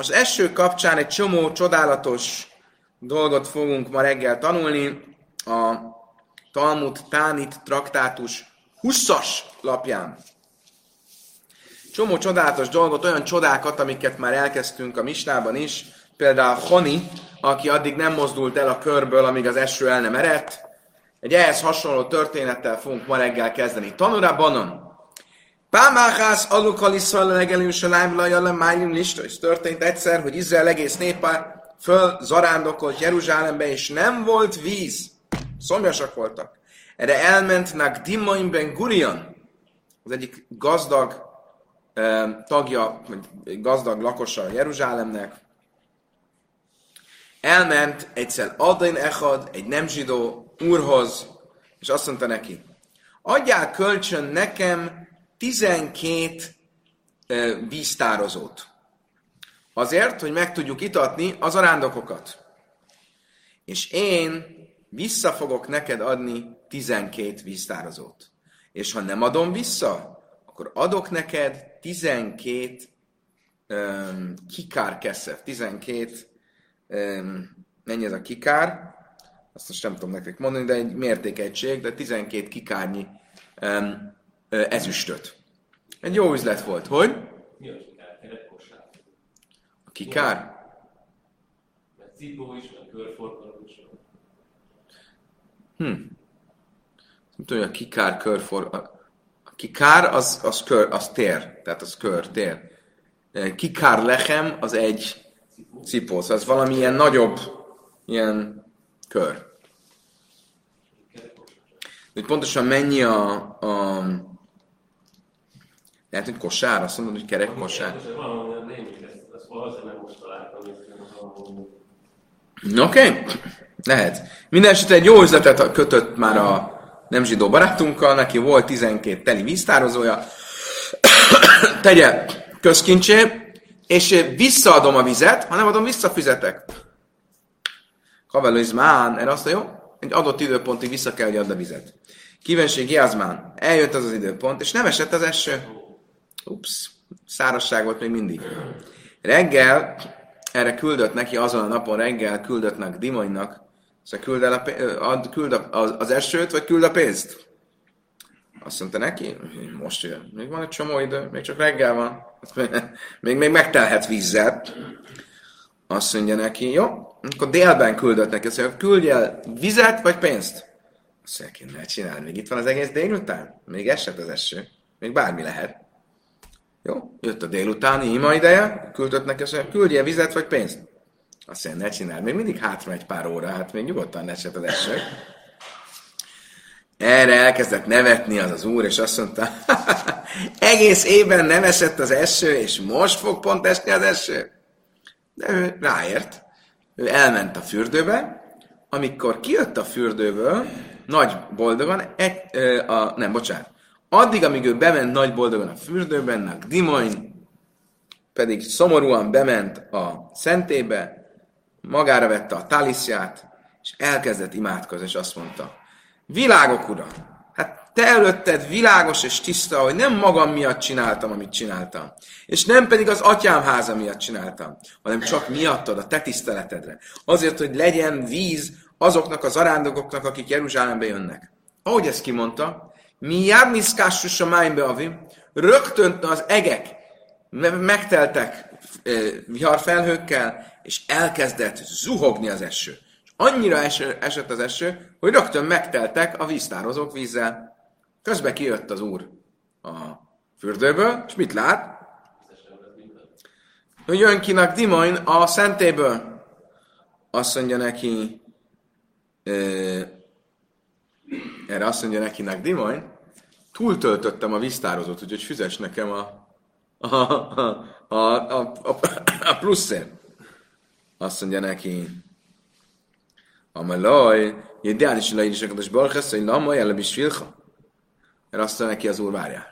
az eső kapcsán egy csomó csodálatos dolgot fogunk ma reggel tanulni. A Talmud Tánit traktátus 20-as lapján. Csomó csodálatos dolgot, olyan csodákat, amiket már elkezdtünk a Misnában is. Például Honi, aki addig nem mozdult el a körből, amíg az eső el nem erett. Egy ehhez hasonló történettel fogunk ma reggel kezdeni. Tanura Banon. Pámáhász alukal Iszrael legelős Salámla lajjal májlim lista. Ez történt egyszer, hogy Izrael egész népe föl zarándokolt Jeruzsálembe, és nem volt víz. Szomjasak voltak. Erre elment Nagdimaim ben Gurion, az egyik gazdag tagja, gazdag lakosa Jeruzsálemnek. Elment egyszer Adain Echad, egy nem zsidó úrhoz, és azt mondta neki, adjál kölcsön nekem 12 eh, víztározót. Azért, hogy meg tudjuk itatni az arándokokat. És én vissza fogok neked adni 12 víztározót. És ha nem adom vissza, akkor adok neked 12 um, kikár keszef, 12, um, mennyi ez a kikár? Azt most nem tudom nektek mondani, de egy mértékegység, de 12 kikárnyi um, ezüstöt. Egy jó üzlet volt. Hogy? Mi a kikár? A kikár? Mert cipó is, meg körforgalom is. Hm. Nem tudom, hogy a kikár körfor... A, kikár az, az, kör, az tér, tehát az kör, tér. Kikár lechem az egy cipó, szóval ez valami ilyen nagyobb, ilyen kör. Hogy pontosan mennyi a, a lehet, hogy kosár, azt mondod, hogy kerek kosár. Oké, okay. lehet. Minden esetre egy jó üzletet kötött már a nem zsidó barátunkkal, neki volt 12 teli víztározója, tegye közkincsé, és visszaadom a vizet, ha nem adom, visszafizetek. Kavelőizmán, erre azt mondja, jó, egy adott időpontig vissza kell, hogy add a vizet. Kívenség Jazmán, eljött az az időpont, és nem esett az eső. Ups, szárazság volt még mindig. Reggel erre küldött neki azon a napon reggel, küldött meg Dimonynak, szóval küld, el a, ad, küld a, az, az esőt, vagy küld a pénzt? Azt mondta neki, most jön. Még van egy csomó idő, még csak reggel van. Még, még megtelhet vízzel. Azt mondja neki, jó, akkor délben küldött neki, azt mondja, küldj el vizet vagy pénzt? Azt mondja, neki, ne csinálj, még itt van az egész délután. Még esett az eső. Még bármi lehet. Jó, jött a délutáni ima ideje, küldött neki, azt mondja, küldje vizet vagy pénzt. Azt mondja, ne csinálj, még mindig hátra egy pár óra, hát még nyugodtan az eső. Erre elkezdett nevetni az az úr, és azt mondta, egész évben nem esett az eső, és most fog pont esni az eső. De ő ráért. Ő elment a fürdőbe, amikor kijött a fürdőből, nagy boldogan, egy, ö, a, nem, bocsánat, addig, amíg ő bement nagy boldogan a fürdőben, a Dimoin pedig szomorúan bement a szentébe, magára vette a taliszját, és elkezdett imádkozni, és azt mondta, világok ura, hát te előtted világos és tiszta, hogy nem magam miatt csináltam, amit csináltam, és nem pedig az atyám háza miatt csináltam, hanem csak miattad, a te tiszteletedre. Azért, hogy legyen víz azoknak az arándokoknak, akik Jeruzsálembe jönnek. Ahogy ezt kimondta, mi járniszkássus a májnbe avi, rögtön az egek me- megteltek viharfelhőkkel, és elkezdett zuhogni az eső. És annyira eső, esett az eső, hogy rögtön megteltek a víztározók vízzel. Közben kijött az úr a fürdőből, és mit lát? Hogy jön kinak Dimoin a szentéből. Azt mondja neki, erre azt mondja nekinek Dimoin, túltöltöttem a víztározót, úgyhogy fizes nekem a, a, a, a, a, a, pluszért. Azt mondja neki, Amalaj, ideális leírás a Barchasz, hogy Lama jellem is filha. Mert azt mondja neki az úr, várjál.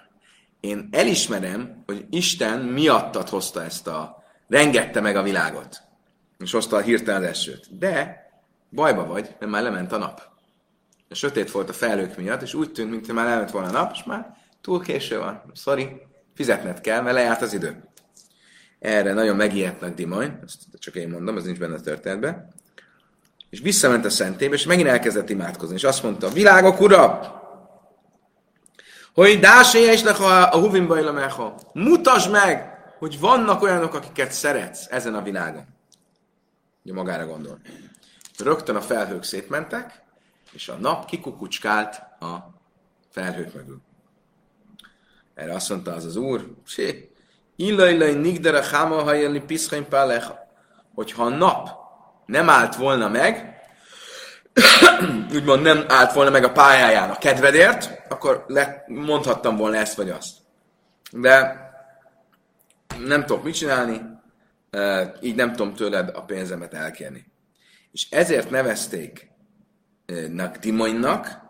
Én elismerem, hogy Isten miattad hozta ezt a, rengette meg a világot. És hozta a hirtelen esőt. De bajba vagy, mert már lement a nap. A sötét volt a felhők miatt, és úgy tűnt, mintha már elment volna a nap, és már túl késő van. Sorry, fizetned kell, mert lejárt az idő. erre nagyon megijedtnek Dimajn, ezt csak én mondom, ez nincs benne a történetben, és visszament a szentébe, és megint elkezdett imádkozni, és azt mondta, világok ura, hogy dásé és a huvimba. Mutasd meg, hogy vannak olyanok, akiket szeretsz ezen a világon. Ugye magára gondol. Rögtön a felhők szétmentek, és a nap kikukucskált a felhők mögül. Erre azt mondta az az úr, sé, illaj nigdere háma hajjelni piszhaim pálecha. Hogyha a nap nem állt volna meg, úgymond nem állt volna meg a pályáján a kedvedért, akkor le, mondhattam volna ezt vagy azt. De nem tudok mit csinálni, így nem tudom tőled a pénzemet elkérni. És ezért nevezték Nagdimoinnak,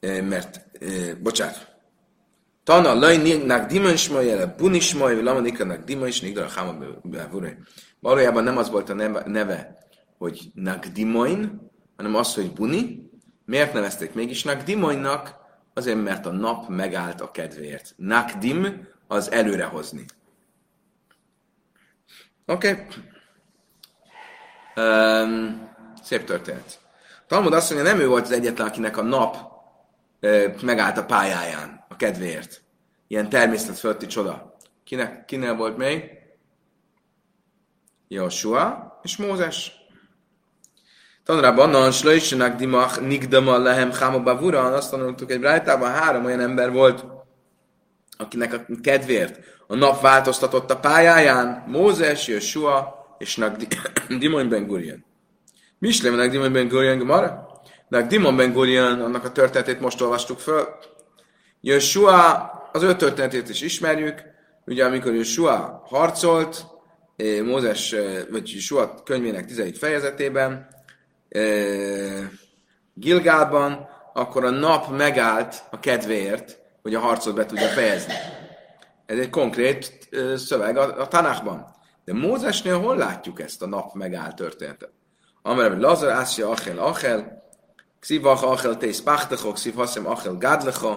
mert, bocsánat, Tana lajnak dimensmaj, ele bunismaj, lamanika dimens, nigdara háma Valójában nem az volt a neve hogy Nagdimoin, hanem az, hogy buni. Miért nevezték mégis Nagdimoinnak? Azért, mert a nap megállt a kedvéért. Nakdim az előrehozni. Oké. Okay. Um, szép történet. Talmud azt mondja, nem ő volt az egyetlen, akinek a nap uh, megállt a pályáján a kedvéért. Ilyen természet fölötti csoda. Kinek, kinek volt még? Joshua és Mózes. Tanrában, nan slöjsenek dimach nigdama lehem cháma bavura, azt tanultuk egy rájtában három olyan ember volt, akinek a kedvéért a nap változtatott a pályáján, Mózes, Joshua és Nagdimon ben Gurion. Mislem Nagdimon ben Gurion Gemara? Nagdimon ben Gurion, annak a történetét most olvastuk föl. Joshua, az ő történetét is ismerjük, ugye amikor Joshua harcolt, eh, Mózes, eh, vagy Joshua könyvének 10. fejezetében, eh, Gilgálban, akkor a nap megállt a kedvéért, hogy a harcot be tudja fejezni. Ez egy konkrét szöveg a, a Tanachban. De Mózesnél hol látjuk ezt a nap megáll történetet? Amerem Lazar, Ásja, Achel, Achel, Kszivach, Achel, Tész, Pachtecho, Ksziv, Haszem, Achel, Gadlecho.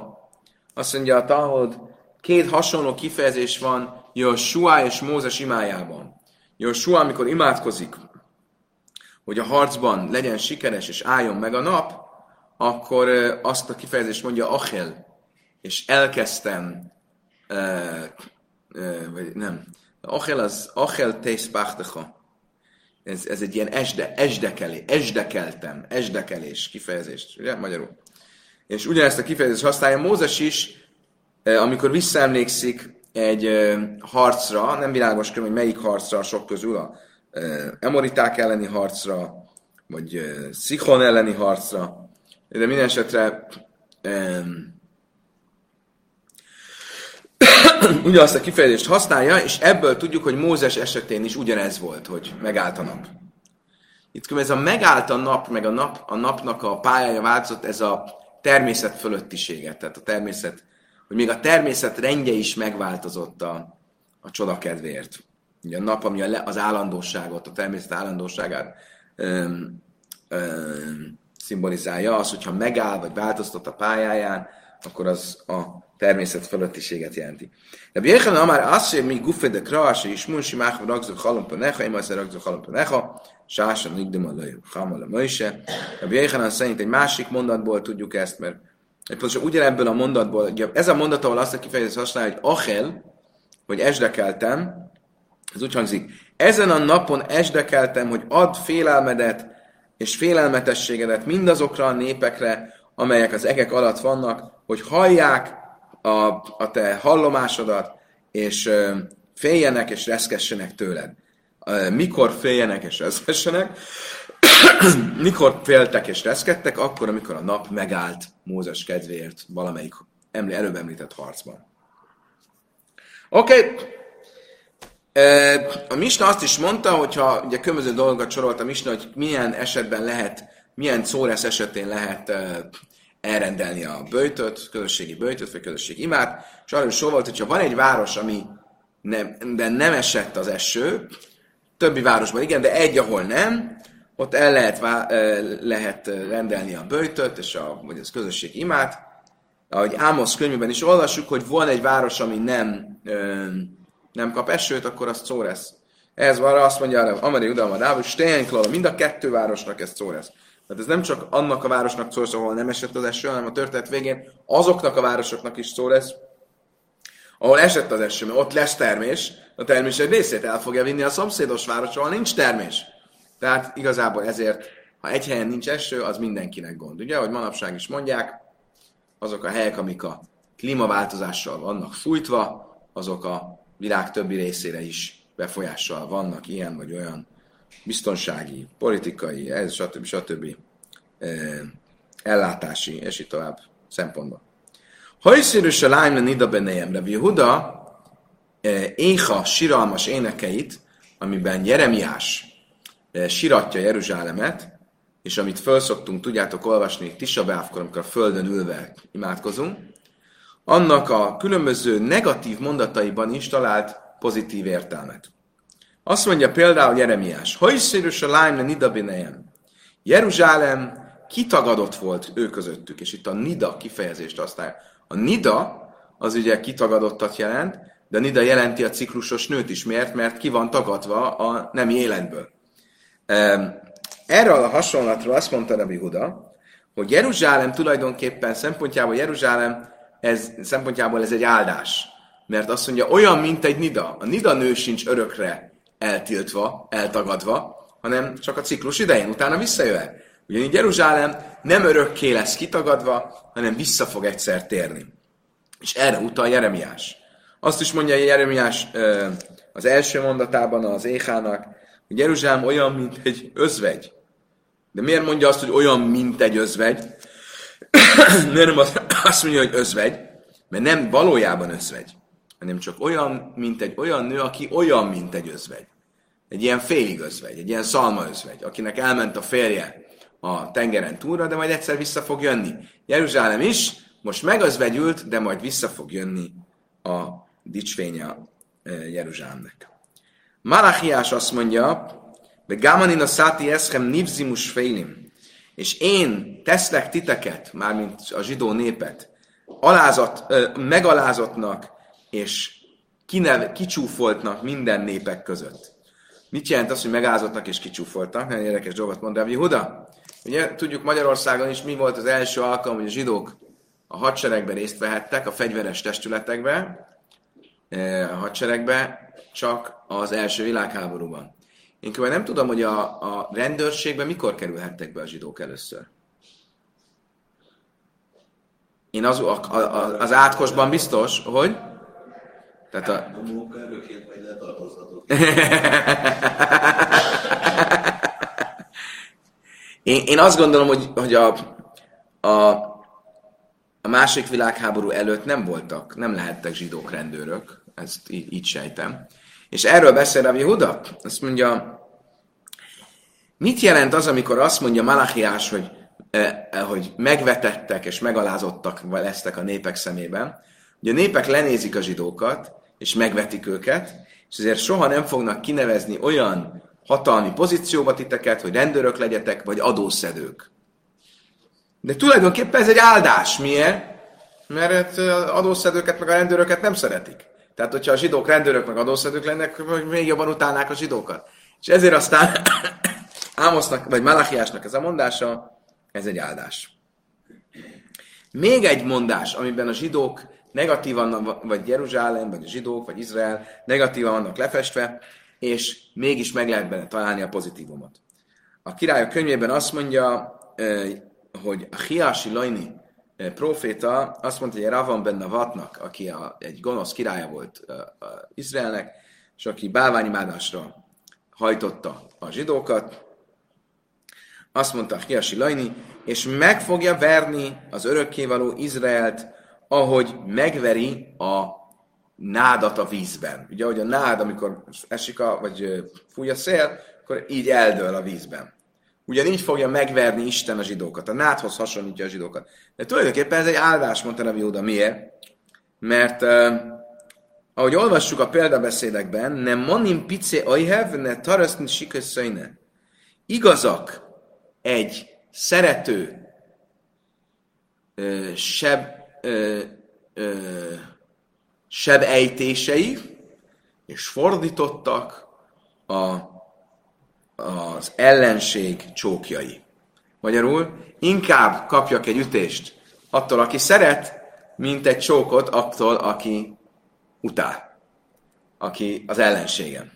Azt mondja a Talmud, két hasonló kifejezés van Joshua és Mózes imájában. Joshua, amikor imádkozik, hogy a harcban legyen sikeres és álljon meg a nap, akkor azt a kifejezést mondja Achel, és elkezdtem vagy nem, Achel az, Achel teiszpachtacha. Ez, ez egy ilyen esde, esdekelé, esdekeltem, esdekelés kifejezést, ugye, magyarul. És ugyanezt a kifejezést használja Mózes is, amikor visszaemlékszik egy harcra, nem világos hogy melyik harcra sok közül, a emoriták elleni harcra, vagy Szichon elleni harcra, de minden esetre ugyanazt a kifejezést használja, és ebből tudjuk, hogy Mózes esetén is ugyanez volt, hogy megállt a nap. Itt ez a megállt a nap, meg a, nap, a napnak a pályája változott, ez a természet fölöttiséget, tehát a természet, hogy még a természet rendje is megváltozott a, a csoda kedvéért. Ugye a nap, ami a, az állandóságot, a természet állandóságát öm, öm, szimbolizálja, az, hogyha megáll, vagy változtat a pályáján, akkor az a természet fölöttiséget jelenti. De Bjéchan már azt, hogy mi gufe de krás, és munsi máh ragzó halompa neha, én az ragzó halompa neha, sásan nigdem a laj, hamal a möjse. De Bjéchan szerint egy másik mondatból tudjuk ezt, mert pontosan ugyanebből a mondatból, ugye ez a mondat, ahol azt a kifejezést használja, hogy achel, hogy esdekeltem, ez úgy hangzik, ezen a napon esdekeltem, hogy add félelmedet és félelmetességedet mindazokra a népekre, amelyek az egek alatt vannak, hogy hallják a, a te hallomásodat, és féljenek és reszkessenek tőled. Mikor féljenek és reszkessenek? Mikor féltek és reszkedtek? Akkor, amikor a nap megállt Mózes kedvéért valamelyik előbb említett harcban. Oké. Okay. A Misna azt is mondta, hogyha ugye különböző dolgokat sorolt a Misna, hogy milyen esetben lehet, milyen szóresz esetén lehet elrendelni a böjtöt, közösségi böjtöt, vagy közösségi imát, és arról is volt, hogyha van egy város, ami nem, de nem esett az eső, többi városban igen, de egy, ahol nem, ott el lehet, lehet rendelni a böjtöt, és a, vagy az közösségi imát. Ahogy Ámosz könyvében is olvassuk, hogy van egy város, ami nem, nem kap esőt, akkor az szó lesz. Ez van, azt mondja, Amari Udalma Dávid, Steinklala, mind a kettő városnak ez szó lesz. Tehát ez nem csak annak a városnak szól, ahol nem esett az eső, hanem a történet végén azoknak a városoknak is szó lesz, ahol esett az eső, mert ott lesz termés, a termés egy részét el fogja vinni a szomszédos város, ahol nincs termés. Tehát igazából ezért, ha egy helyen nincs eső, az mindenkinek gond. Ugye, ahogy manapság is mondják, azok a helyek, amik a klímaváltozással vannak fújtva, azok a világ többi részére is befolyással vannak ilyen vagy olyan biztonsági, politikai, ez, stb. stb. Eh, ellátási, és így tovább szempontból. Hajszírűs a lányra nida benejem, Rabbi Huda éha siralmas énekeit, amiben Jeremiás siratja Jeruzsálemet, és amit felszoktunk, tudjátok olvasni Tisabávkor, amikor a földön ülve imádkozunk, annak a különböző negatív mondataiban is talált pozitív értelmet. Azt mondja például Jeremiás, Hajszírus a lányra nida benejem. Jeruzsálem kitagadott volt ő közöttük, és itt a nida kifejezést használja. A nida az ugye kitagadottat jelent, de nida jelenti a ciklusos nőt is. Miért? Mert ki van tagadva a nemi életből. Erről a hasonlatról azt mondta Rabbi Huda, hogy Jeruzsálem tulajdonképpen szempontjából Jeruzsálem ez, szempontjából ez egy áldás. Mert azt mondja, olyan, mint egy nida. A nida nő sincs örökre eltiltva, eltagadva, hanem csak a ciklus idején, utána visszajöhet. Ugyanígy Jeruzsálem nem örökké lesz kitagadva, hanem vissza fog egyszer térni. És erre utal Jeremiás. Azt is mondja Jeremiás az első mondatában az Éhának, hogy Jeruzsálem olyan, mint egy özvegy. De miért mondja azt, hogy olyan, mint egy özvegy? miért nem azt mondja, hogy özvegy? Mert nem valójában özvegy, hanem csak olyan, mint egy olyan nő, aki olyan, mint egy özvegy. Egy ilyen félig özvegy, egy ilyen szalma özvegy, akinek elment a férje a tengeren túlra, de majd egyszer vissza fog jönni. Jeruzsálem is most megözvegyült, de majd vissza fog jönni a dicsvénye Jeruzsálemnek. Malachiás azt mondja, de Gámanin a száti eszem nivzimus félim, és én teszlek titeket, mármint a zsidó népet, alázat, megalázottnak és kinev, kicsúfoltnak minden népek között. Mit jelent az, hogy megázottnak és kicsúfoltak? Nagyon érdekes dolgot mond Rabbi Huda. Ugye tudjuk Magyarországon is mi volt az első alkalom, hogy a zsidók a hadseregben részt vehettek, a fegyveres testületekbe, a hadseregbe, csak az első világháborúban. Én kb. nem tudom, hogy a, a rendőrségbe mikor kerülhettek be a zsidók először. Én az, a, a, az átkosban biztos, hogy... Tehát a... én, én azt gondolom, hogy, hogy a, a, a második világháború előtt nem voltak, nem lehettek zsidók rendőrök, ezt így, így sejtem. És erről beszél a Huda, azt mondja, mit jelent az, amikor azt mondja Malachiás, hogy, eh, hogy megvetettek és megalázottak lesztek a népek szemében, hogy a népek lenézik a zsidókat, és megvetik őket, és ezért soha nem fognak kinevezni olyan hatalmi pozícióba titeket, hogy rendőrök legyetek, vagy adószedők. De tulajdonképpen ez egy áldás. Miért? Mert adószedőket meg a rendőröket nem szeretik. Tehát, hogyha a zsidók rendőrök meg adószedők lennek, még jobban utálnák a zsidókat. És ezért aztán Ámosznak, vagy Malachiásnak ez a mondása, ez egy áldás. Még egy mondás, amiben a zsidók negatívan, vagy Jeruzsálem, vagy a zsidók, vagy Izrael negatívan vannak lefestve, és mégis meg lehet benne találni a pozitívumot. A királyok könyvében azt mondja, hogy a Hiási Lajni proféta azt mondta, hogy Ravan benne Vatnak, aki a, egy gonosz királya volt Izraelnek, és aki bálványimádásra hajtotta a zsidókat, azt mondta a Hiasi Lajni, és meg fogja verni az örökkévaló Izraelt, ahogy megveri a nádat a vízben. Ugye, hogy a nád, amikor esik, a, vagy fúj a szél, akkor így eldől a vízben. Ugyanígy fogja megverni Isten a zsidókat. A nádhoz hasonlítja a zsidókat. De tulajdonképpen ez egy áldás, mondta Rabbi Jóda. Miért? Mert uh, ahogy olvassuk a példabeszédekben, nem manim pice ajhev, ne taraszni sikösszöjne. Igazak egy szerető seb, uh, uh, seb ejtései, és fordítottak a, az ellenség csókjai. Magyarul, inkább kapjak egy ütést attól, aki szeret, mint egy csókot attól, aki utál, aki az ellenségem.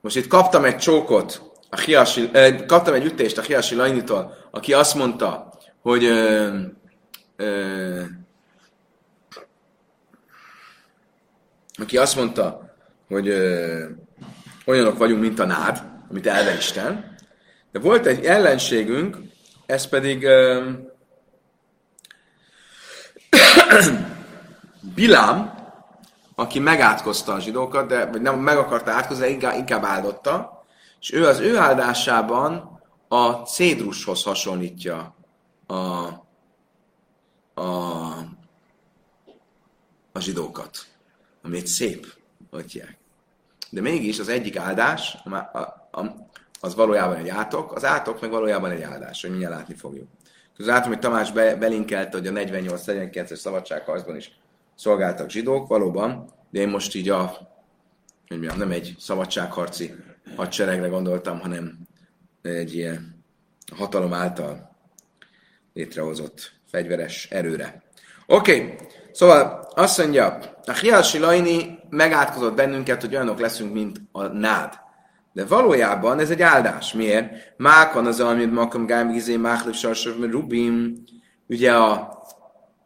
Most itt kaptam egy csókot, a hiasi, eh, kaptam egy ütést a Hiasi Lajnitól, aki azt mondta, hogy ö, ö, aki azt mondta, hogy ö, olyanok vagyunk, mint a nád, amit elve Isten, de volt egy ellenségünk, ez pedig ö, Bilám, aki megátkozta a zsidókat, de vagy nem meg akarta átkozni, inkább, inkább áldotta, és ő az ő áldásában a cédrushoz hasonlítja a, a, a zsidókat, ami egy szép, atyák. De mégis az egyik áldás, az valójában egy átok, az átok meg valójában egy áldás, hogy mindjárt látni fogjuk. Közben látom, hogy Tamás be, belinkelte, hogy a 48-49-es szabadságharcban is szolgáltak zsidók, valóban, de én most így a, hogy mondjam, nem egy szabadságharci hadseregre gondoltam, hanem egy ilyen hatalom által létrehozott fegyveres erőre. Oké, okay. Szóval azt mondja, a Hiási Lajni megátkozott bennünket, hogy olyanok leszünk, mint a nád. De valójában ez egy áldás. Miért? Mákon az, amit makam gám gizé, máklip sarsav, rubim. Ugye a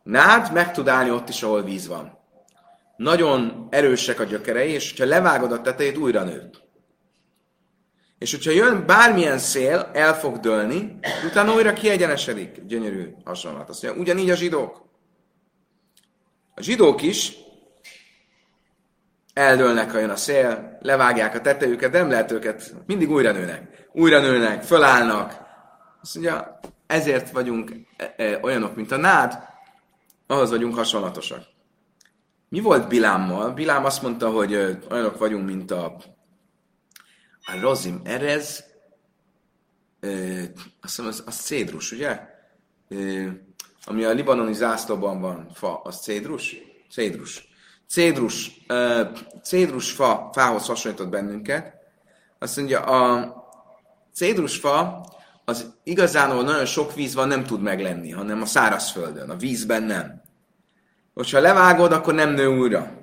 nád meg tud állni ott is, ahol víz van. Nagyon erősek a gyökerei, és ha levágod a tetejét, újra nő. És hogyha jön bármilyen szél, el fog dőlni, utána újra kiegyenesedik. Gyönyörű hasonlat. Azt mondja, ugyanígy a zsidók. A zsidók is eldőlnek, ha jön a szél, levágják a tetejüket, nem lehet őket, mindig újra nőnek. Újra nőnek, fölállnak. Azt mondja, ezért vagyunk e, e, olyanok, mint a nád, ahhoz vagyunk hasonlatosak. Mi volt Bilámmal? Bilám azt mondta, hogy olyanok vagyunk, mint a a rozim erez, azt hiszem, az, az cédrus, ugye? Ö, ami a libanoni zászlóban van, fa, az cédrus? Cédrus. Cédrus, ö, cédrus fa, fához hasonlított bennünket. Azt mondja, a cédrus fa az igazán, ahol nagyon sok víz van, nem tud meglenni, hanem a szárazföldön, a vízben nem. Most ha levágod, akkor nem nő újra.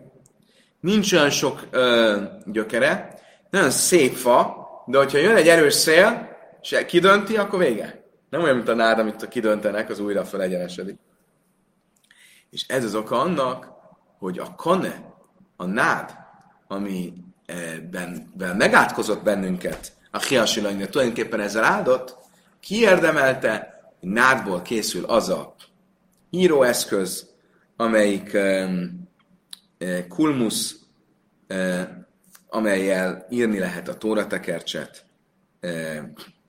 Nincs olyan sok ö, gyökere, nagyon szép fa, de hogyha jön egy erős szél, és kidönti, akkor vége. Nem olyan, mint a nád, amit kidöntenek, az újra felegyenesedik. És ez az oka annak, hogy a kane, a nád, ami ben, ben megátkozott bennünket, a hiasi tulajdonképpen ezzel áldott, kiérdemelte, hogy nádból készül az a íróeszköz, amelyik um, kulmusz, amelyel írni lehet a Tóratekercset,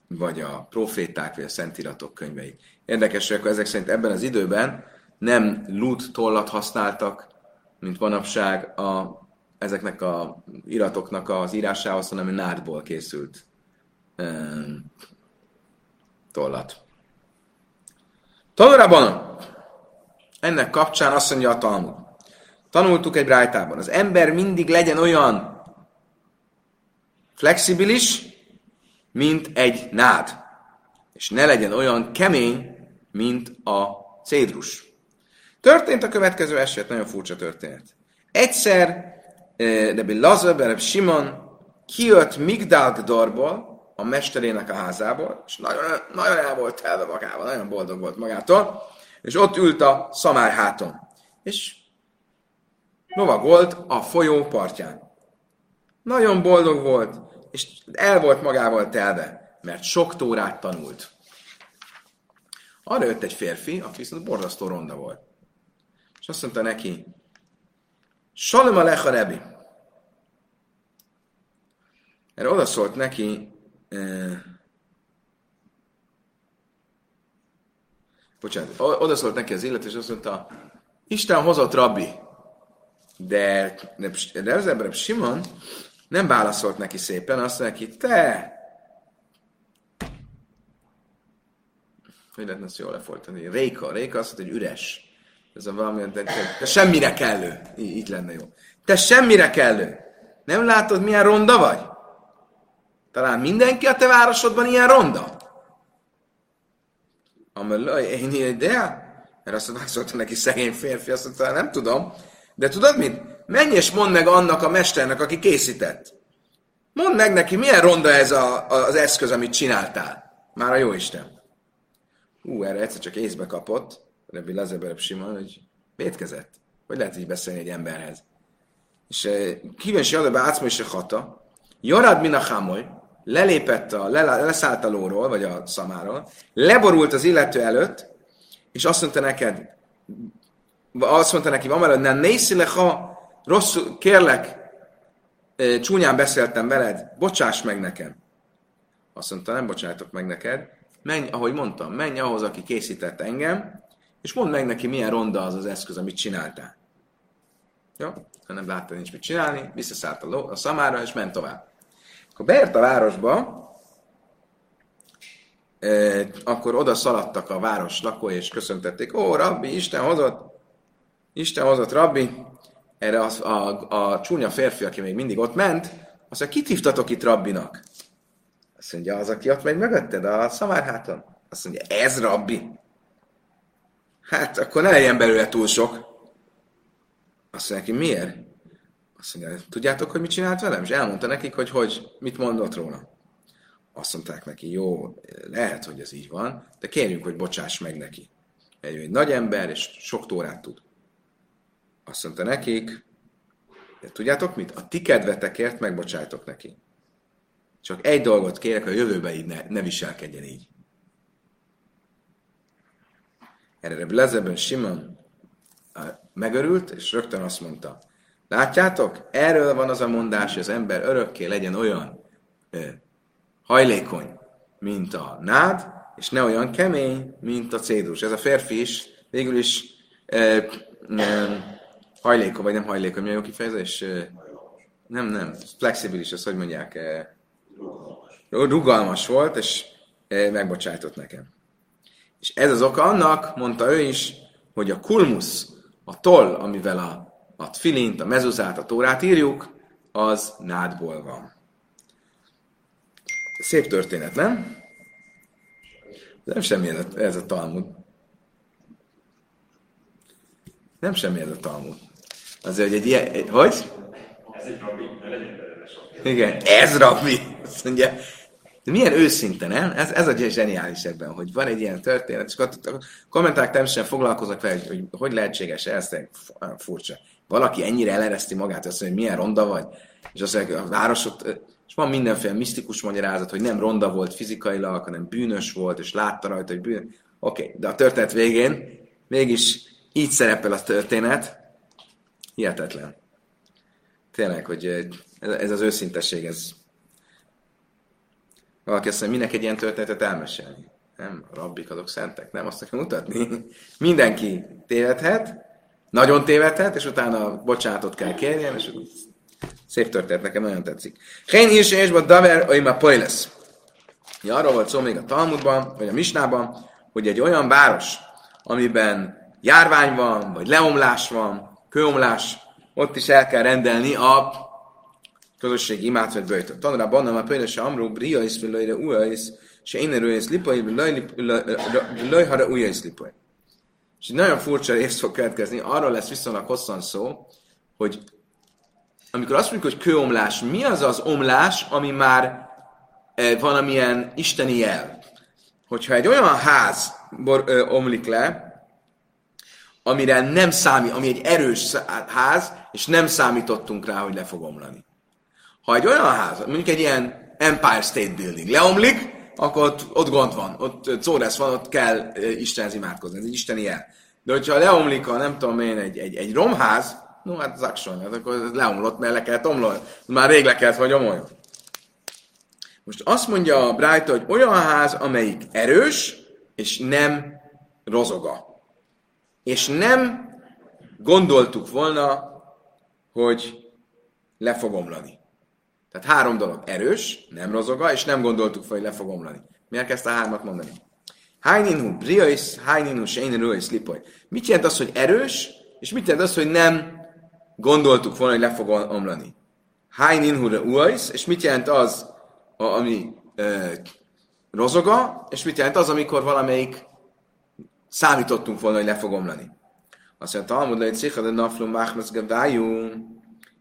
vagy a proféták, vagy a szentiratok könyveit. Érdekes, hogy ezek szerint ebben az időben nem lut tollat használtak, mint manapság a, ezeknek a iratoknak az írásához, hanem nádból készült um, tollat. Tanulában ennek kapcsán azt mondja a Talmud. Tanultuk egy rájtában. Az ember mindig legyen olyan flexibilis, mint egy nád. És ne legyen olyan kemény, mint a cédrus. Történt a következő eset, nagyon furcsa történet. Egyszer Rebbi eh, Lazar, Rebbi Simon kijött Migdalgdorból, a mesterének a házából, és nagyon, nagyon el volt telve magával, nagyon boldog volt magától, és ott ült a szamárháton, és lovagolt a folyó partján. Nagyon boldog volt, és el volt magával telve, mert sok tórát tanult. Arra jött egy férfi, aki viszont borzasztó ronda volt. És azt mondta neki, Salom a lecha rebi. Erre odaszólt neki, eh, bocsánat, odaszólt neki az illető, és azt mondta, Isten hozott rabbi. De, ember Simon nem válaszolt neki szépen, azt mondja neki, te! Hogy lehetne ezt jól lefolytani? Réka, Réka azt mondja, hogy üres. Ez a valami, de, de, semmire kellő. Így, így lenne jó. Te semmire kellő. Nem látod, milyen ronda vagy? Talán mindenki a te városodban ilyen ronda? Amelaj, én idea? Mert azt válaszolta neki szegény férfi, azt mondta, nem tudom. De tudod mit? Menj és mondd meg annak a mesternek, aki készített. Mondd meg neki, milyen ronda ez a, az eszköz, amit csináltál. Már a jó Isten. Ú, erre egyszer csak észbe kapott, Rebbi Lazebereb Simon, hogy vétkezett. Hogy lehet így beszélni egy emberhez? És kíváncsi adja be átszma is a hata. Jarad min a hamoly, lelépett a, le, leszállt a lóról, vagy a szamáról, leborult az illető előtt, és azt mondta neked, azt mondta neki, veled, nem nézz ha rosszul, kérlek, csúnyán beszéltem veled, bocsáss meg nekem. Azt mondta, nem bocsájtok meg neked, menj, ahogy mondtam, menj ahhoz, aki készített engem, és mondd meg neki, milyen ronda az az eszköz, amit csináltál. Jó? Ha nem látta nincs mit csinálni, visszaszállt a, ló, a szamára, és ment tovább. Akkor beért a városba, eh, akkor oda szaladtak a város lakói, és köszöntették, ó, rabbi, Isten hozott, Isten hozott, rabbi. Erre az, a, a csúnya férfi, aki még mindig ott ment, azt mondja, kit hívtatok itt rabbinak? Azt mondja, az, aki ott megy mögötted, a szamárháton. Azt mondja, ez rabbi. Hát akkor ne legyen belőle túl sok. Azt mondja neki, miért? Azt mondja, tudjátok, hogy mit csinált velem? És elmondta nekik, hogy, hogy mit mondott róla. Azt mondták neki, jó, lehet, hogy ez így van, de kérjünk, hogy bocsáss meg neki. Egy, egy nagy ember, és sok tórát tud. Azt mondta nekik, de tudjátok mit? A ti kedvetekért megbocsájtok neki. Csak egy dolgot kérek, a jövőben így ne, ne viselkedjen így. Erre Lezeben Simon megörült, és rögtön azt mondta, látjátok, erről van az a mondás, hogy az ember örökké legyen olyan ö, hajlékony, mint a nád, és ne olyan kemény, mint a cédus. Ez a férfi is végül is ö, ö, hajlékony, vagy nem hajlékony, mi a jó kifejezés? Nem, nem, flexibilis, azt hogy mondják? Rugalmas volt, és megbocsájtott nekem. És ez az oka annak, mondta ő is, hogy a kulmusz, a toll, amivel a, a filint, a mezuzát, a tórát írjuk, az nádból van. Szép történet, nem? Nem semmi ez a, ez a Talmud. Nem semmi ez a Talmud. Azért, hogy egy ilyen... Egy, hogy? Ez egy rabbi, ne legyen Igen, ez rabbi. Azt mondja, de milyen őszinte, nem? Ez, ez a zseniális ebben, hogy van egy ilyen történet, és a kommentárok természetesen foglalkoznak vele, hogy, hogy lehetséges ez, furcsa. Valaki ennyire elereszti magát, azt mondja, hogy milyen ronda vagy, és azt mondja, a városot, és van mindenféle misztikus magyarázat, hogy nem ronda volt fizikailag, hanem bűnös volt, és látta rajta, hogy bűnös. Oké, okay, de a történet végén mégis így szerepel a történet. Hihetetlen. Tényleg, hogy ez az őszintesség, ez valaki azt mondja, minek egy ilyen történetet elmesélni? Nem, a rabbik azok szentek, nem azt kell mutatni. Mindenki tévedhet, nagyon tévedhet, és utána bocsánatot kell kérjen, és szép történet, nekem nagyon tetszik. Hén is és a daver, hogy ma lesz. Ja, arról volt szó még a Talmudban, vagy a Misnában, hogy egy olyan város, amiben járvány van, vagy leomlás van, kőomlás, ott is el kell rendelni a közösségi imát vett bőjtött. Tanra banna már például se amró bria is vilajra ujjais, se erő is lipai, vilajhara ujjais lipai. És egy nagyon furcsa rész fog következni, arról lesz viszonylag hosszan szó, hogy amikor azt mondjuk, hogy kőomlás, mi az az omlás, ami már e, valamilyen isteni jel? Hogyha egy olyan ház bor, ö, omlik le, amire nem számít, ami egy erős ház, és nem számítottunk rá, hogy le fog omlani. Ha egy olyan ház, mondjuk egy ilyen Empire State Building leomlik, akkor ott, ott gond van, ott szóresz van, ott kell Istenhez imádkozni, ez egy isteni jel. De hogyha leomlik a nem tudom én, egy, egy, egy romház, no hát az action, hát akkor leomlott, mert le kellett omlani. Már rég le kellett, vagy omoljon. Most azt mondja a Bright, hogy olyan ház, amelyik erős, és nem rozoga. És nem gondoltuk volna, hogy le fog omlani. Tehát három dolog. Erős, nem rozoga, és nem gondoltuk fel, hogy le fog omlani. Miért kezdte a hármat mondani? Hájninu briais, hájninu seininu lipoj. Mit jelent az, hogy erős, és mit jelent az, hogy nem gondoltuk volna, hogy le fog omlani? Hájnin hura uajsz, és mit jelent az, ami e, rozoga, és mit jelent az, amikor valamelyik számítottunk volna, hogy le fog omlani. Azt mondja, Talmud lejt szicha, de naflum máhmaz gavájú,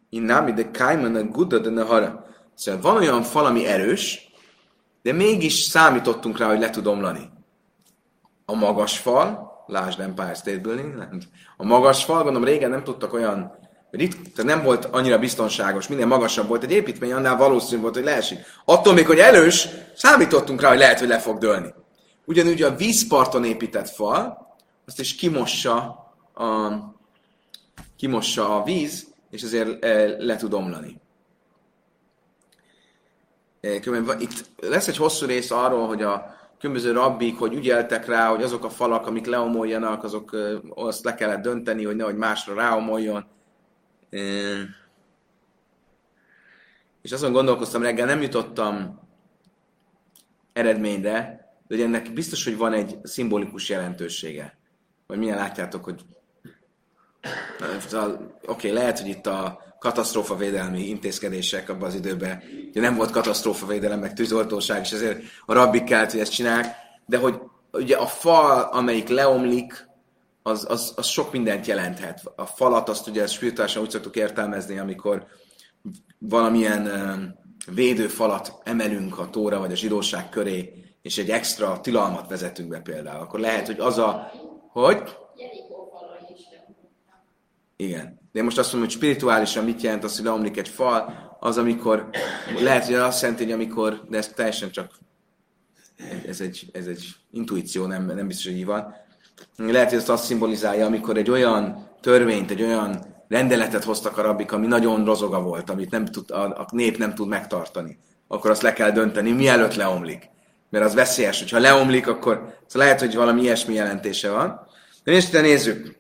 innami de kaiman a gudda de nehara. Szóval van olyan fal, ami erős, de mégis számítottunk rá, hogy le tud omlani. A magas fal, lásd Empire State Building, nem. a magas fal, gondolom régen nem tudtak olyan, rit, tehát nem volt annyira biztonságos, minél magasabb volt egy építmény, annál valószínű volt, hogy leesik. Attól még, hogy erős, számítottunk rá, hogy lehet, hogy le fog dőlni. Ugyanúgy a vízparton épített fal, azt is kimossa a, kimossa a víz, és azért e, le tud omlani. E, Itt lesz egy hosszú rész arról, hogy a különböző rabbik, hogy ügyeltek rá, hogy azok a falak, amik leomoljanak, azok e, azt le kellett dönteni, hogy nehogy másra ráomoljon. És azon gondolkoztam reggel, nem jutottam eredményre, de hogy ennek biztos, hogy van egy szimbolikus jelentősége. Vagy milyen látjátok, hogy Oké, okay, lehet, hogy itt a katasztrófavédelmi intézkedések abban az időben, ugye nem volt katasztrófavédelem, meg tűzoltóság, és ezért a rabbik kellett, hogy ezt csinálják, de hogy ugye a fal, amelyik leomlik, az, az, az sok mindent jelenthet. A falat azt ugye spirituálisan úgy szoktuk értelmezni, amikor valamilyen védőfalat emelünk a tóra vagy a zsidóság köré, és egy extra tilalmat vezetünk be például, akkor lehet, hogy az a, hogy igen. De én most azt mondom, hogy spirituálisan mit jelent az, hogy leomlik egy fal, az amikor, lehet, hogy azt jelenti, hogy amikor, de ez teljesen csak, ez egy, ez egy intuíció, nem, nem biztos, hogy így van. Lehet, hogy ezt azt szimbolizálja, amikor egy olyan törvényt, egy olyan rendeletet hoztak a rabbik, ami nagyon rozoga volt, amit nem tud, a, a nép nem tud megtartani. Akkor azt le kell dönteni, mielőtt leomlik. Mert az veszélyes, hogyha leomlik, akkor szóval lehet, hogy valami ilyesmi jelentése van. De most nézzük.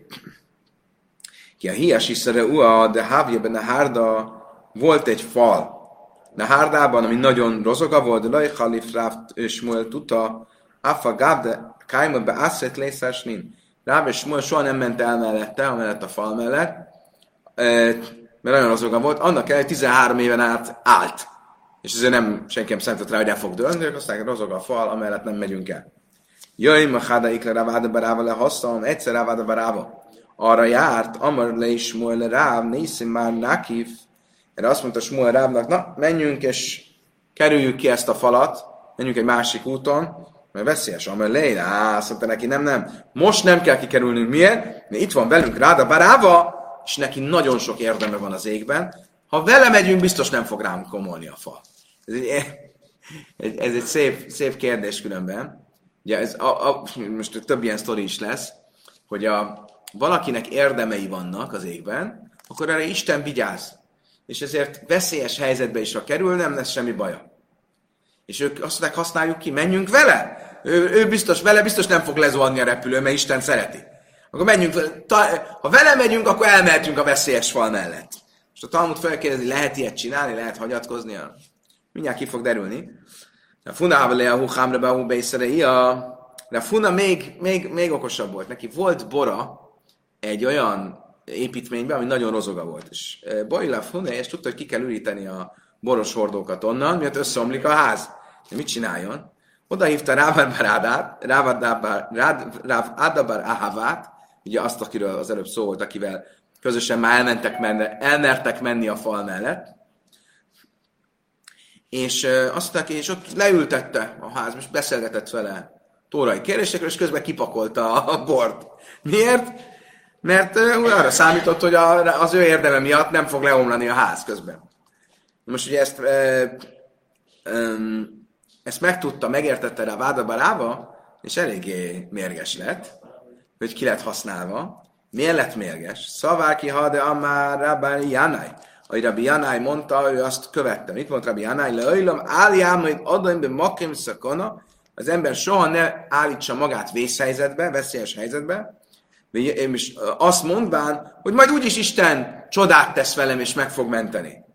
Ki a hias iszere ua, de hávja benne hárda volt egy fal. Na hárdában, ami nagyon rozoga volt, de laj halif ráft Smuel tuta, afa gávde kájma be asszet lészásnin. Ráv és soha nem ment el mellette, amellett a fal mellett, mert nagyon rozoga volt, annak el 13 éven át állt. És ezért nem, senki nem számított rá, hogy el fog dőlni, de aztán rozog a fal, amellett nem megyünk el. Jöjj, ma háda ikle ráváda baráva le hasztam, egyszer ráváda baráva arra járt, Amar le is Smuel Ráv, nézzünk már Nakif, erre azt mondta Smuel Rávnak, na, menjünk és kerüljük ki ezt a falat, menjünk egy másik úton, mert veszélyes, Amar le, á, azt neki, nem, nem, most nem kell kikerülnünk, miért? Mert itt van velünk Ráda Baráva, és neki nagyon sok érdeme van az égben, ha vele megyünk, biztos nem fog rám komolni a fal. Ez egy, ez egy szép, szép kérdés különben. Ugye ez a, a, most több ilyen sztori is lesz, hogy a, valakinek érdemei vannak az égben, akkor erre Isten vigyáz. És ezért veszélyes helyzetbe is, ha kerül, nem lesz semmi baja. És ők azt mondják, használjuk ki, menjünk vele. Ő, ő biztos, vele biztos nem fog lezuhanni a repülő, mert Isten szereti. Akkor menjünk vele. Ha vele megyünk, akkor elmehetünk a veszélyes fal mellett. És a Talmud felkérdezi, lehet ilyet csinálni, lehet hagyatkozni? Mindjárt ki fog derülni. A Funa a Huchámra be a de Funa még, még, még okosabb volt. Neki volt bora, egy olyan építménybe, ami nagyon rozoga volt. És Bajla Fune, és tudta, hogy ki kell üríteni a boros hordókat onnan, miatt összeomlik a ház. De mit csináljon? Oda hívta Rávar Barádát, Ráv Adabar Ahavát, ugye azt, akiről az előbb szó volt, akivel közösen már elmentek menni, elmertek menni a fal mellett, és azt mondták, és ott leültette a ház, és beszélgetett vele tórai kérdésekről, és közben kipakolta a bort. Miért? Mert arra számított, hogy a, az ő érdeme miatt nem fog leomlani a ház közben. Most ugye ezt, uh, um, ezt megtudta, megértette rá Váda Barába, és eléggé mérges lett, hogy ki lett használva. Miért lett mérges? Szaváki hade amár Rabbi Janai. Ahogy Rabbi Janai mondta, ő azt követte. Mit mondta Rabbi Janai? Leöjlöm, álljám, hogy adom be makim szakona, az ember soha ne állítsa magát vészhelyzetbe, veszélyes helyzetbe, és azt mondván, hogy majd úgyis Isten csodát tesz velem, és meg fog menteni.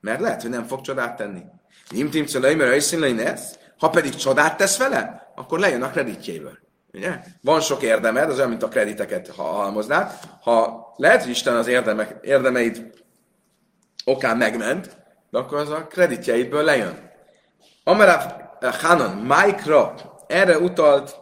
Mert lehet, hogy nem fog csodát tenni. Imtim mert ha pedig csodát tesz vele, akkor lejön a kreditjéből. Ugye? Van sok érdemed, az olyan, mint a krediteket, ha halmoznád. Ha lehet, hogy Isten az érdemek, érdemeid okán megment, de akkor az a kreditjeidből lejön. Amarav Hanon, Mike erre utalt,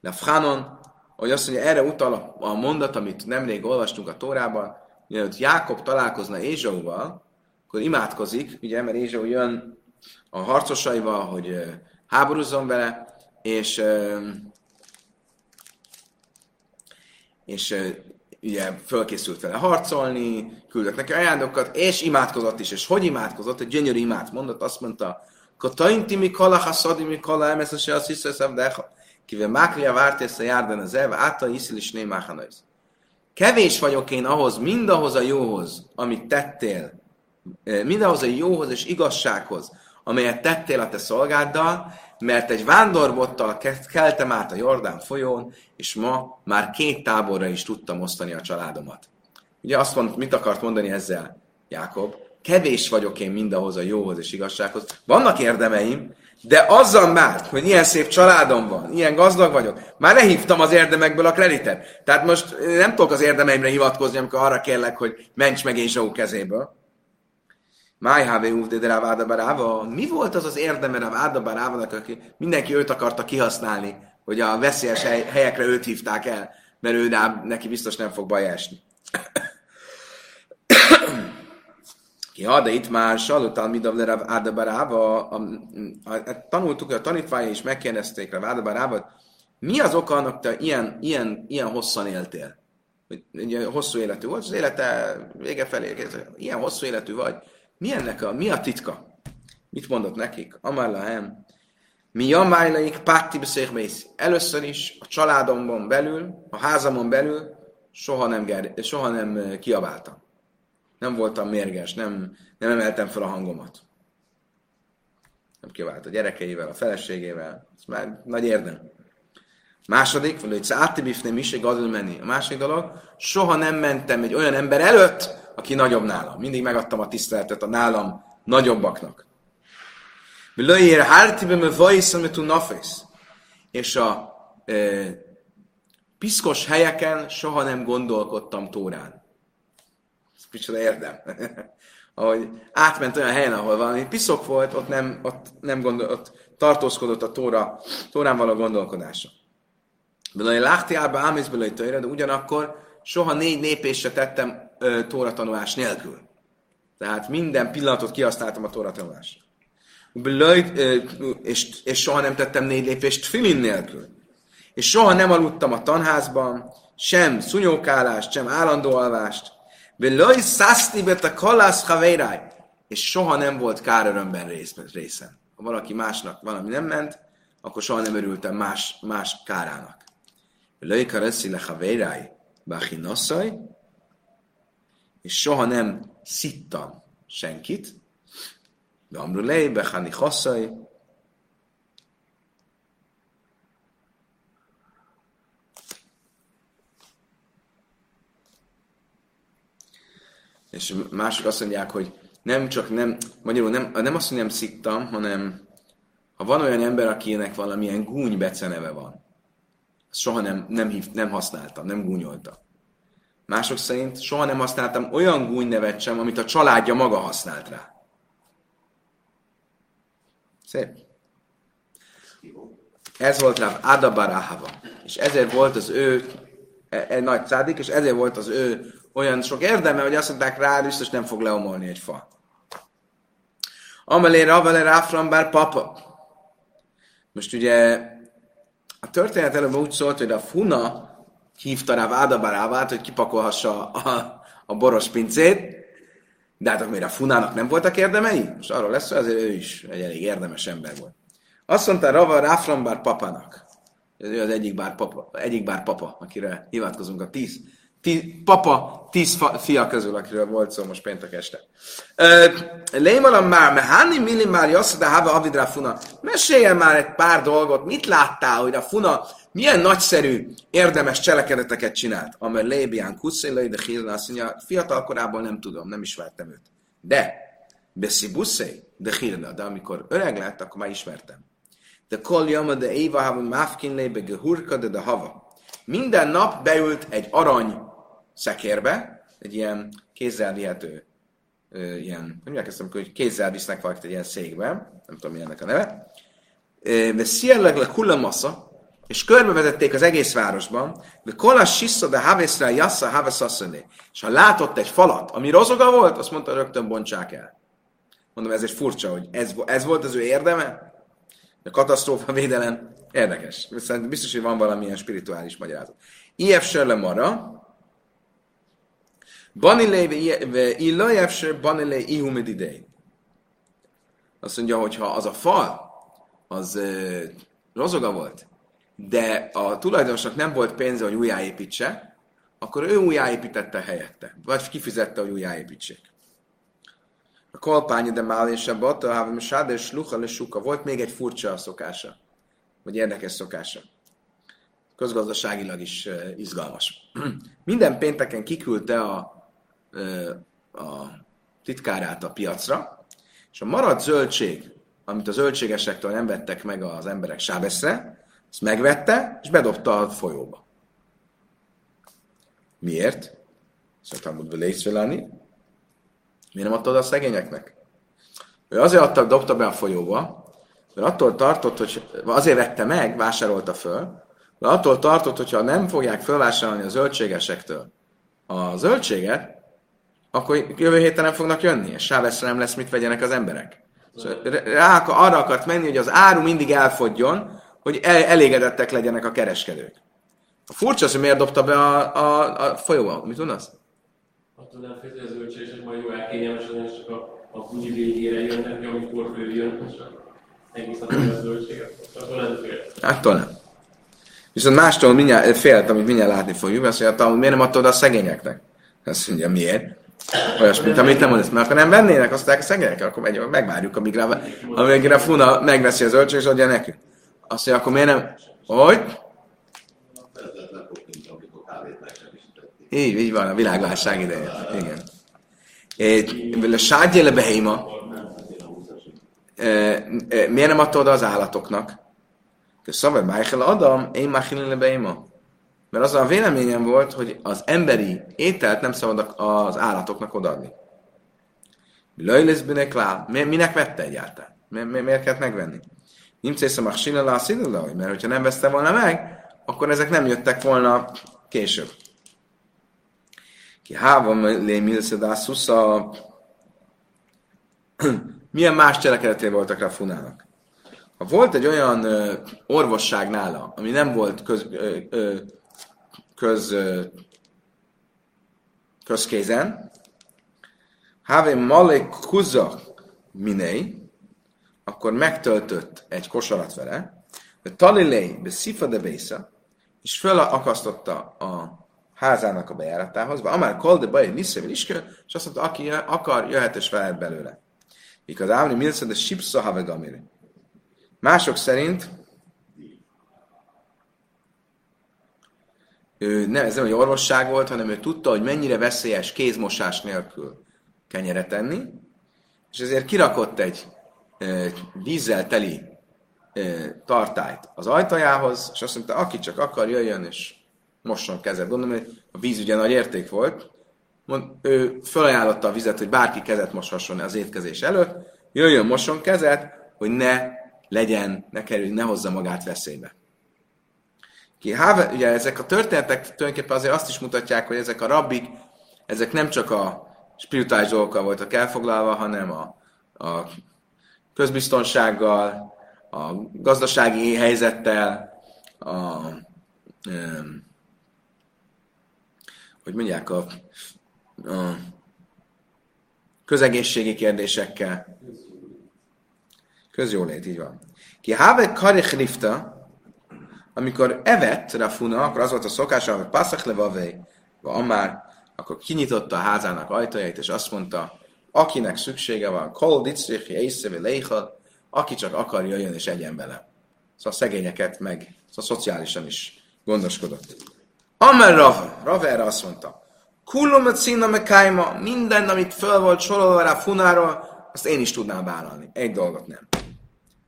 de Hanon, hogy azt mondja, erre utal a mondat, amit nemrég olvastunk a Tórában, mielőtt Jákob találkozna Ézsauval, akkor imádkozik, ugye, mert Ézsau jön a harcosaival, hogy háborúzzon vele, és és ugye fölkészült vele harcolni, küldött neki ajándékokat, és imádkozott is. És hogy imádkozott? Egy gyönyörű imát mondott, azt mondta, Katainti mi kala, haszadi mi kala, emeszese az hiszeszem, de kivel mákria várt ezt a járdan az elve, által iszil is némáhanajsz. Kevés vagyok én ahhoz, mindahhoz a jóhoz, amit tettél, mindahhoz a jóhoz és igazsághoz, amelyet tettél a te szolgáddal, mert egy vándorbottal keltem át a Jordán folyón, és ma már két táborra is tudtam osztani a családomat. Ugye azt mondta, mit akart mondani ezzel Jákob? Kevés vagyok én mindahhoz a jóhoz és igazsághoz. Vannak érdemeim, de azzal már, hogy ilyen szép családom van, ilyen gazdag vagyok, már lehívtam az érdemekből a kreditet. Tehát most nem tudok az érdemeimre hivatkozni, amikor arra kérlek, hogy ments meg én Zsó kezéből. Májhávé úvdé de Ráváda Baráva. Mi volt az az érdeme Ráváda Barávának, aki mindenki őt akarta kihasználni, hogy a veszélyes hely, helyekre őt hívták el, mert ő neki biztos nem fog baj esni. Ja, de itt már Salutál Midav Ráváda Baráva, tanultuk, hogy a tanítványai is megkérdezték Ráváda Barávot, mi az oka annak, te ilyen, ilyen, ilyen hosszan éltél? Hogy ugye hosszú életű volt, az élete vége felé, ilyen hosszú életű vagy, mi ennek a, mi a titka? Mit mondott nekik? Amallahem. Mi jamájlaik pátti beszélmész. Először is a családomban belül, a házamon belül soha nem, ger- soha nem kiabáltam. Nem voltam mérges, nem, nem emeltem fel a hangomat. Nem kiabált a gyerekeivel, a feleségével. Ez már nagy érdem. Második, hogy átibifném is egy menni. A másik dolog, soha nem mentem egy olyan ember előtt, aki nagyobb nálam. Mindig megadtam a tiszteletet a nálam nagyobbaknak. Lőjér hártibe me vajszan nafész. És a e, piszkos helyeken soha nem gondolkodtam Tórán. Ez micsoda érdem. Ahogy átment olyan helyen, ahol valami piszok volt, ott nem, ott nem gondol, ott tartózkodott a tóra, tórán való gondolkodása. Belőle láhti álba ámész belőle de ugyanakkor soha négy lépésre tettem ö, tóratanulás nélkül. Tehát minden pillanatot kihasználtam a tóratanulásra. És, és soha nem tettem négy lépést filin nélkül. És soha nem aludtam a tanházban, sem szunyókálást, sem állandó alvást. Belaj szászti a kalász havéráj. És soha nem volt kárörömben részem. Ha valaki másnak valami nem ment, akkor soha nem örültem más, más kárának. Belaj karaszi le havéráj. És soha nem szittam senkit, de Amrulei, Bechani Hasszaj, és mások azt mondják, hogy nem csak nem, magyarul nem, nem azt, hogy nem szittam, hanem ha van olyan ember, akinek valamilyen gúny beceneve van, azt soha nem, nem, hív, nem használtam, nem gúnyoltam. Mások szerint soha nem használtam olyan gúny nevet sem, amit a családja maga használt rá. Szép. Ez volt rá Adabarahava. És ezért volt az ő egy e nagy szádik, és ezért volt az ő olyan sok érdeme, hogy azt mondták rá, biztos nem fog leomolni egy fa. Amelé Ravele Ráfram bár papa. Most ugye a történet előbb úgy szólt, hogy a Funa hívta rá Vádabarávát, hogy kipakolhassa a, a boros pincét, de hát akkor a Funának nem voltak érdemei? És arról lesz, hogy azért ő is egy elég érdemes ember volt. Azt mondta Rava Ráframbár papának, ő az egyik bár papa, egyik bár papa, akire hivatkozunk a tíz, tíz papa tíz fa, fia közül, akiről volt szó most péntek este. Lémalam már, meháni milli már jasszada hava avidra funa. Meséljen már egy pár dolgot, mit láttál, hogy a funa milyen nagyszerű, érdemes cselekedeteket csinált. Amely Lébián Kuszélai, de Hilna azt mondja, fiatal korában nem tudom, nem ismertem őt. De, Beszi Buszé, de Hilna, de amikor öreg lett, akkor már ismertem. De kol jama de éva hava máfkin lébe gehurka de de hava. Minden nap beült egy arany szekérbe, egy ilyen kézzel vihető ilyen, hogy amikor hogy kézzel visznek valakit egy ilyen székbe, nem tudom, mi ennek a neve, szierleg le kullamassa, és körbevezették az egész városban, de kolas sissa de haveszre jassa haveszasszöné. És ha látott egy falat, ami rozoga volt, azt mondta, rögtön bontsák el. Mondom, ez egy furcsa, hogy ez, ez volt az ő érdeme? A katasztrófa védelem érdekes. Szerintem biztos, hogy van valamilyen spirituális magyarázat. IF Sörle Mara, Banilé illajevse banilé ihumididei. Azt mondja, hogy ha az a fal, az rozoga volt, de a tulajdonosnak nem volt pénze, hogy újjáépítse, akkor ő újjáépítette helyette. Vagy kifizette, hogy újjáépítsék. A kolpány, de már és a bata, havim sáde, és lucha, suka. Volt még egy furcsa szokása, vagy érdekes szokása. Közgazdaságilag is izgalmas. Minden pénteken kiküldte a, a titkárát a piacra, és a maradt zöldség, amit a zöldségesektől nem vettek meg az emberek sábeszre, ezt megvette, és bedobta a folyóba. Miért? Szóval Talmud Lészvelani. Miért nem adtad a szegényeknek? Ő azért adta, dobta be a folyóba, mert attól tartott, hogy azért vette meg, vásárolta föl, de attól tartott, hogyha nem fogják felvásárolni a zöldségesektől a zöldséget, akkor jövő héten nem fognak jönni, és sáveszre nem lesz mit vegyenek az emberek. Szóval rá, arra akart menni, hogy az áru mindig elfogjon, hogy el, elégedettek legyenek a kereskedők. A furcsa az, hogy miért dobta be a, a, a folyóba. Mit tudnasz? Attól nem a zöldségesek majd jó elkényelmesen, és csak a, a bugyi végére jönnek, amikor ő jön, és egész a zöldséget. Attól nem fél. Attól nem. Viszont mástól mindjárt, félt, amit mindjárt látni fogjuk, azt mondja, hogy miért nem adtad a szegényeknek? Azt mondja, miért? Olyas, mint amit nem mondasz, mert akkor nem vennének, azt a szegények, akkor megy, megvárjuk, amíg rá, amíg a Funa megveszi az ölcsöt, és adja nekünk. Azt mondja, akkor miért nem? Hogy? Így, így van, a világválság ideje. Igen. A sádjéle behéma. Miért nem adta oda az állatoknak? Szabad Michael Adam, én Machilin behéma. Mert az a véleményem volt, hogy az emberi ételt nem szabad az állatoknak odaadni. Löjlész bűnek Minek vette egyáltalán? Miért kellett megvenni? Nem célszom a sinala a mert hogyha nem veszte volna meg, akkor ezek nem jöttek volna később. Ki hávam lé milszedászusza milyen más cselekedeté voltak rá Funának? Ha volt egy olyan ö, orvosság nála, ami nem volt köz, ö, ö, köz, ö, közkézen, Hávé Malek Kuza Minei, akkor megtöltött egy kosarat vele, de Talilei be Szifa de Bésza, és felakasztotta a házának a bejáratához, vagy amár kolde baj, niszével iskő, és azt mondta, aki akar, jöhet és vehet belőle. Mikor az Ávni Milsa de Sipsa Havegamiri. Mások szerint ő nem, ez nem egy orvosság volt, hanem ő tudta, hogy mennyire veszélyes kézmosás nélkül kenyeret enni, és ezért kirakott egy vízzel teli tartályt az ajtajához, és azt mondta, aki csak akar, jöjjön, és mosson kezet. Gondolom, hogy a víz ugye nagy érték volt. Mond, ő felajánlotta a vizet, hogy bárki kezet moshasson az étkezés előtt, jöjjön, mosson kezet, hogy ne legyen, ne kerüljön, ne hozza magát veszélybe. Ki, hát, ugye ezek a történetek tulajdonképpen azért azt is mutatják, hogy ezek a rabbik, ezek nem csak a spirituális dolgokkal voltak elfoglalva, hanem a, a közbiztonsággal, a gazdasági helyzettel, a, hogy mondják, a, a közegészségi kérdésekkel. Közjólét, így van. Ki have karich rifta, amikor evett Rafuna, akkor az volt a szokása, hogy passzak le vavej, amár, akkor kinyitotta a házának ajtajait, és azt mondta, akinek szüksége van, kol dicrich, észrevi léhal, aki csak akar, jöjjön és egyen bele. Szóval a szegényeket meg, szóval szociálisan is gondoskodott. Amen Rava, Rava erre azt mondta, Kullomet szína me kájma, minden, amit föl volt sorolva rá funáról, azt én is tudnám vállalni. Egy dolgot nem.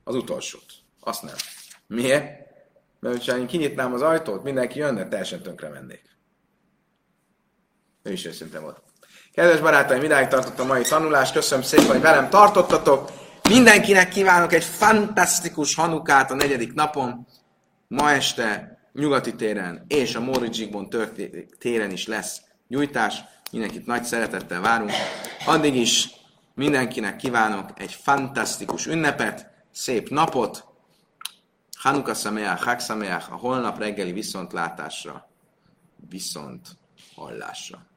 Az utolsót. Azt nem. Miért? Mert ha én kinyitnám az ajtót, mindenki jönne, teljesen tönkre mennék. Ő is őszinte volt. Kedves barátaim, idáig tartott a mai tanulás. Köszönöm szépen, hogy velem tartottatok. Mindenkinek kívánok egy fantasztikus Hanukát a negyedik napon. Ma este nyugati téren és a Móricz Zsigmond téren is lesz gyújtás. Mindenkit nagy szeretettel várunk. Addig is mindenkinek kívánok egy fantasztikus ünnepet, szép napot, Hanuka Sameach, Hak a holnap reggeli viszontlátásra, viszont hallásra.